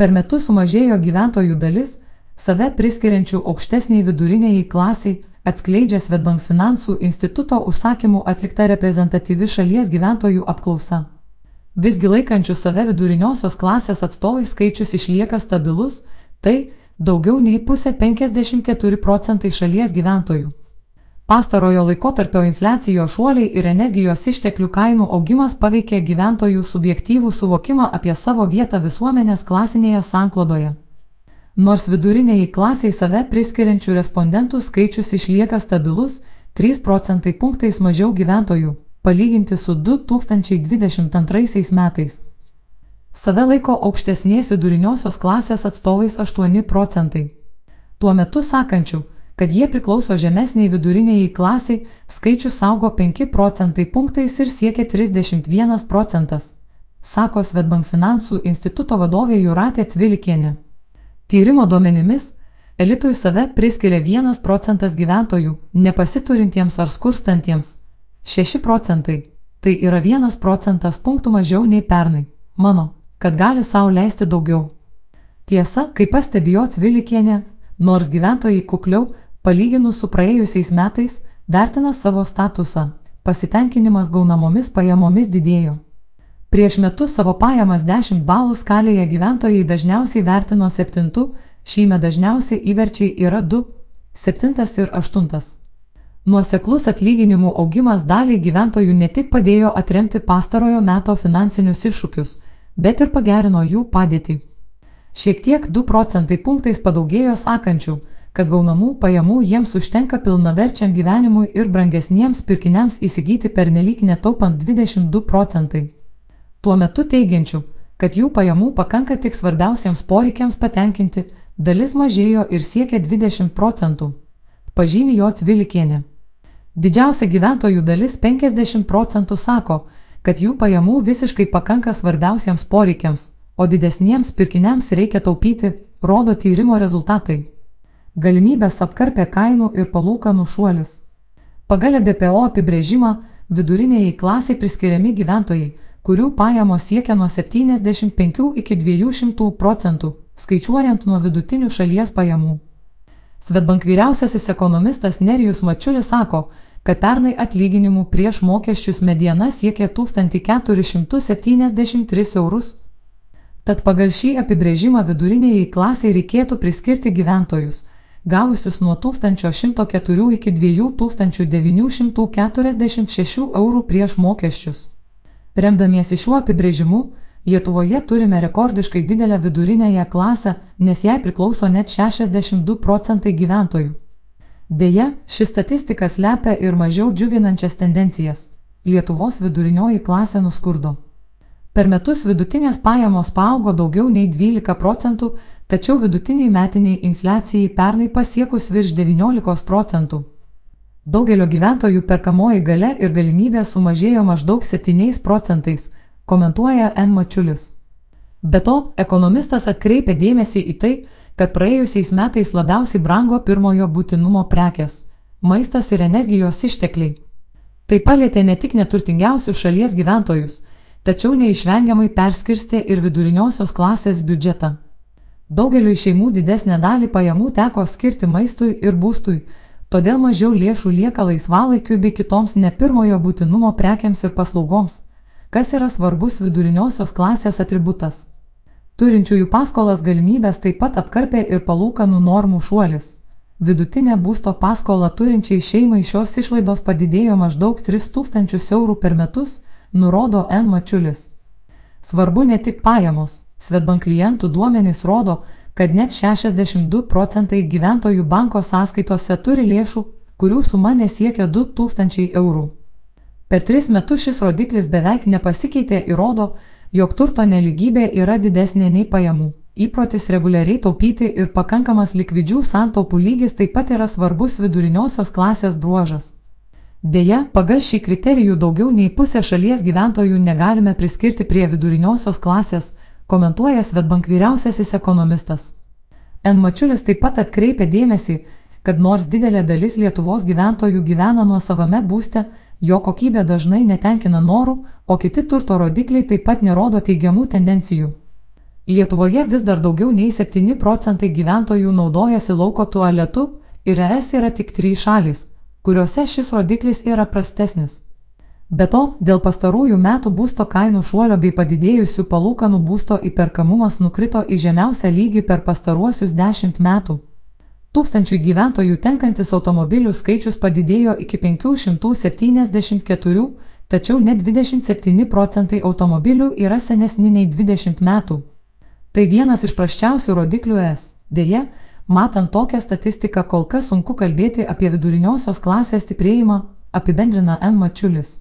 Per metus sumažėjo gyventojų dalis, save priskiriančių aukštesniai viduriniai klasiai, atskleidžia Svetbank finansų instituto užsakymų atlikta reprezentatyvi šalies gyventojų apklausa. Visgi laikančių save viduriniosios klasės atstovai skaičius išlieka stabilus, tai daugiau nei pusė 54 procentai šalies gyventojų. Pastarojo laikotarpio infliacijos šuoliai ir energijos išteklių kainų augimas paveikė gyventojų subjektyvų suvokimą apie savo vietą visuomenės klasinėje sanklodoje. Nors viduriniai klasiai save priskiriančių respondentų skaičius išlieka stabilus, 3 procentai punktais mažiau gyventojų, palyginti su 2022 metais. Save laiko aukštesnės viduriniosios klasės atstovais 8 procentai. Tuo metu sakančių, kad jie priklauso žemesniai viduriniai klasiai, skaičius augo 5 procentai punktais ir siekia 31 procentas, sako Svetbank finansų instituto vadovė Juratė Cvilikienė. Tyrimo duomenimis, elitui save priskiria 1 procentas gyventojų, nepasiturintiems ar skurstantiems - 6 procentai. Tai yra 1 procentas punktų mažiau nei pernai. Mano, kad gali savo leisti daugiau. Tiesa, kaip pastebėjo Cvilikienė, nors gyventojai kukliau, palyginus su praėjusiais metais, vertina savo statusą, pasitenkinimas gaunamomis pajamomis didėjo. Prieš metus savo pajamas 10 balų skalėje gyventojai dažniausiai vertino 7, šįme dažniausiai įverčiai yra 2, 7 ir 8. Nuoseklus atlyginimų augimas daliai gyventojų ne tik padėjo atremti pastarojo meto finansinius iššūkius, bet ir pagerino jų padėtį. Šiek tiek 2 procentai punktais padaugėjo sakančių, kad gaunamų pajamų jiems užtenka pilnaverčiam gyvenimui ir brangesniems pirkiniams įsigyti pernelyg netaupant 22 procentai. Tuo metu teigiančių, kad jų pajamų pakanka tik svarbiausiems poreikiams patenkinti, dalis mažėjo ir siekia 20 procentų. Pažymė jo Tvilikienė. Didžiausia gyventojų dalis 50 procentų sako, kad jų pajamų visiškai pakanka svarbiausiems poreikiams, o didesniems pirkiniams reikia taupyti, rodo tyrimo rezultatai galimybės apkarpė kainų ir palūkanų šuolis. Pagal BPO apibrėžimą viduriniai klasiai priskiriami gyventojai, kurių pajamos siekia nuo 75 iki 200 procentų, skaičiuojant nuo vidutinių šalies pajamų. Svetbank vyriausiasis ekonomistas Nerijus Mačiulis sako, kad pernai atlyginimų prieš mokesčius mediena siekia 1473 eurus. Tad pagal šį apibrėžimą viduriniai klasiai reikėtų priskirti gyventojus, gavusius nuo 1104 iki 2946 eurų prieš mokesčius. Remdamiesi šiuo apibrėžimu, Lietuvoje turime rekordiškai didelę vidurinėje klasę, nes jai priklauso net 62 procentai gyventojų. Deja, ši statistika slepia ir mažiau džiuginančias tendencijas. Lietuvos vidurinioji klasė nuskurdo. Per metus vidutinės pajamos paaugo daugiau nei 12 procentų, tačiau vidutiniai metiniai infliacijai pernai pasiekus virš 19 procentų. Daugelio gyventojų perkamoji gale ir galimybė sumažėjo maždaug 7 procentais, komentuoja N. Mačiulis. Be to, ekonomistas atkreipė dėmesį į tai, kad praėjusiais metais labiausiai brango pirmojo būtinumo prekes - maistas ir energijos ištekliai. Tai palėtė ne tik neturtingiausius šalies gyventojus, tačiau neišvengiamai perskirstė ir viduriniosios klasės biudžetą. Daugeliu šeimų didesnę dalį pajamų teko skirti maistui ir būstui, todėl mažiau lėšų lieka laisvalaikiu bei kitoms ne pirmojo būtinumo prekiams ir paslaugoms, kas yra svarbus viduriniosios klasės atributas. Turinčiųjų paskolas galimybės taip pat apkarpė ir palūkanų normų šuolis. Vidutinė būsto paskola turinčiai šeimai šios išlaidos padidėjo maždaug 3000 eurų per metus, nurodo N. Mačiulis. Svarbu ne tik pajamos, Svetbank klientų duomenys rodo, kad net 62 procentai gyventojų banko sąskaitose turi lėšų, kurių suma nesiekia 2000 eurų. Per tris metus šis rodiklis beveik nepasikeitė ir rodo, jog turto neligybė yra didesnė nei pajamų. Įprotis reguliariai taupyti ir pakankamas likvidžių santaupų lygis taip pat yra svarbus viduriniosios klasės bruožas. Deja, pagal šį kriterijų daugiau nei pusė šalies gyventojų negalime priskirti prie viduriniosios klasės, komentuoja Svetbank vyriausiasis ekonomistas. N. Mačiulis taip pat atkreipia dėmesį, kad nors didelė dalis Lietuvos gyventojų gyvena nuo savame būste, jo kokybė dažnai netenkina norų, o kiti turto rodikliai taip pat nerodo teigiamų tendencijų. Lietuvoje vis dar daugiau nei 7 procentai gyventojų naudojasi lauko tualetu ir ES yra tik 3 šalis, kuriuose šis rodiklis yra prastesnis. Be to, dėl pastarųjų metų būsto kainų šuolio bei padidėjusių palūkanų būsto įperkamumas nukrito į žemiausią lygį per pastaruosius 10 metų. Tūkstančių gyventojų tenkantis automobilių skaičius padidėjo iki 574, tačiau net 27 procentai automobilių yra senesni nei 20 metų. Tai vienas iš praščiausių rodiklių es. Deja, matant tokią statistiką kol kas sunku kalbėti apie viduriniosios klasės stiprėjimą, apibendrina N. Mačiulis.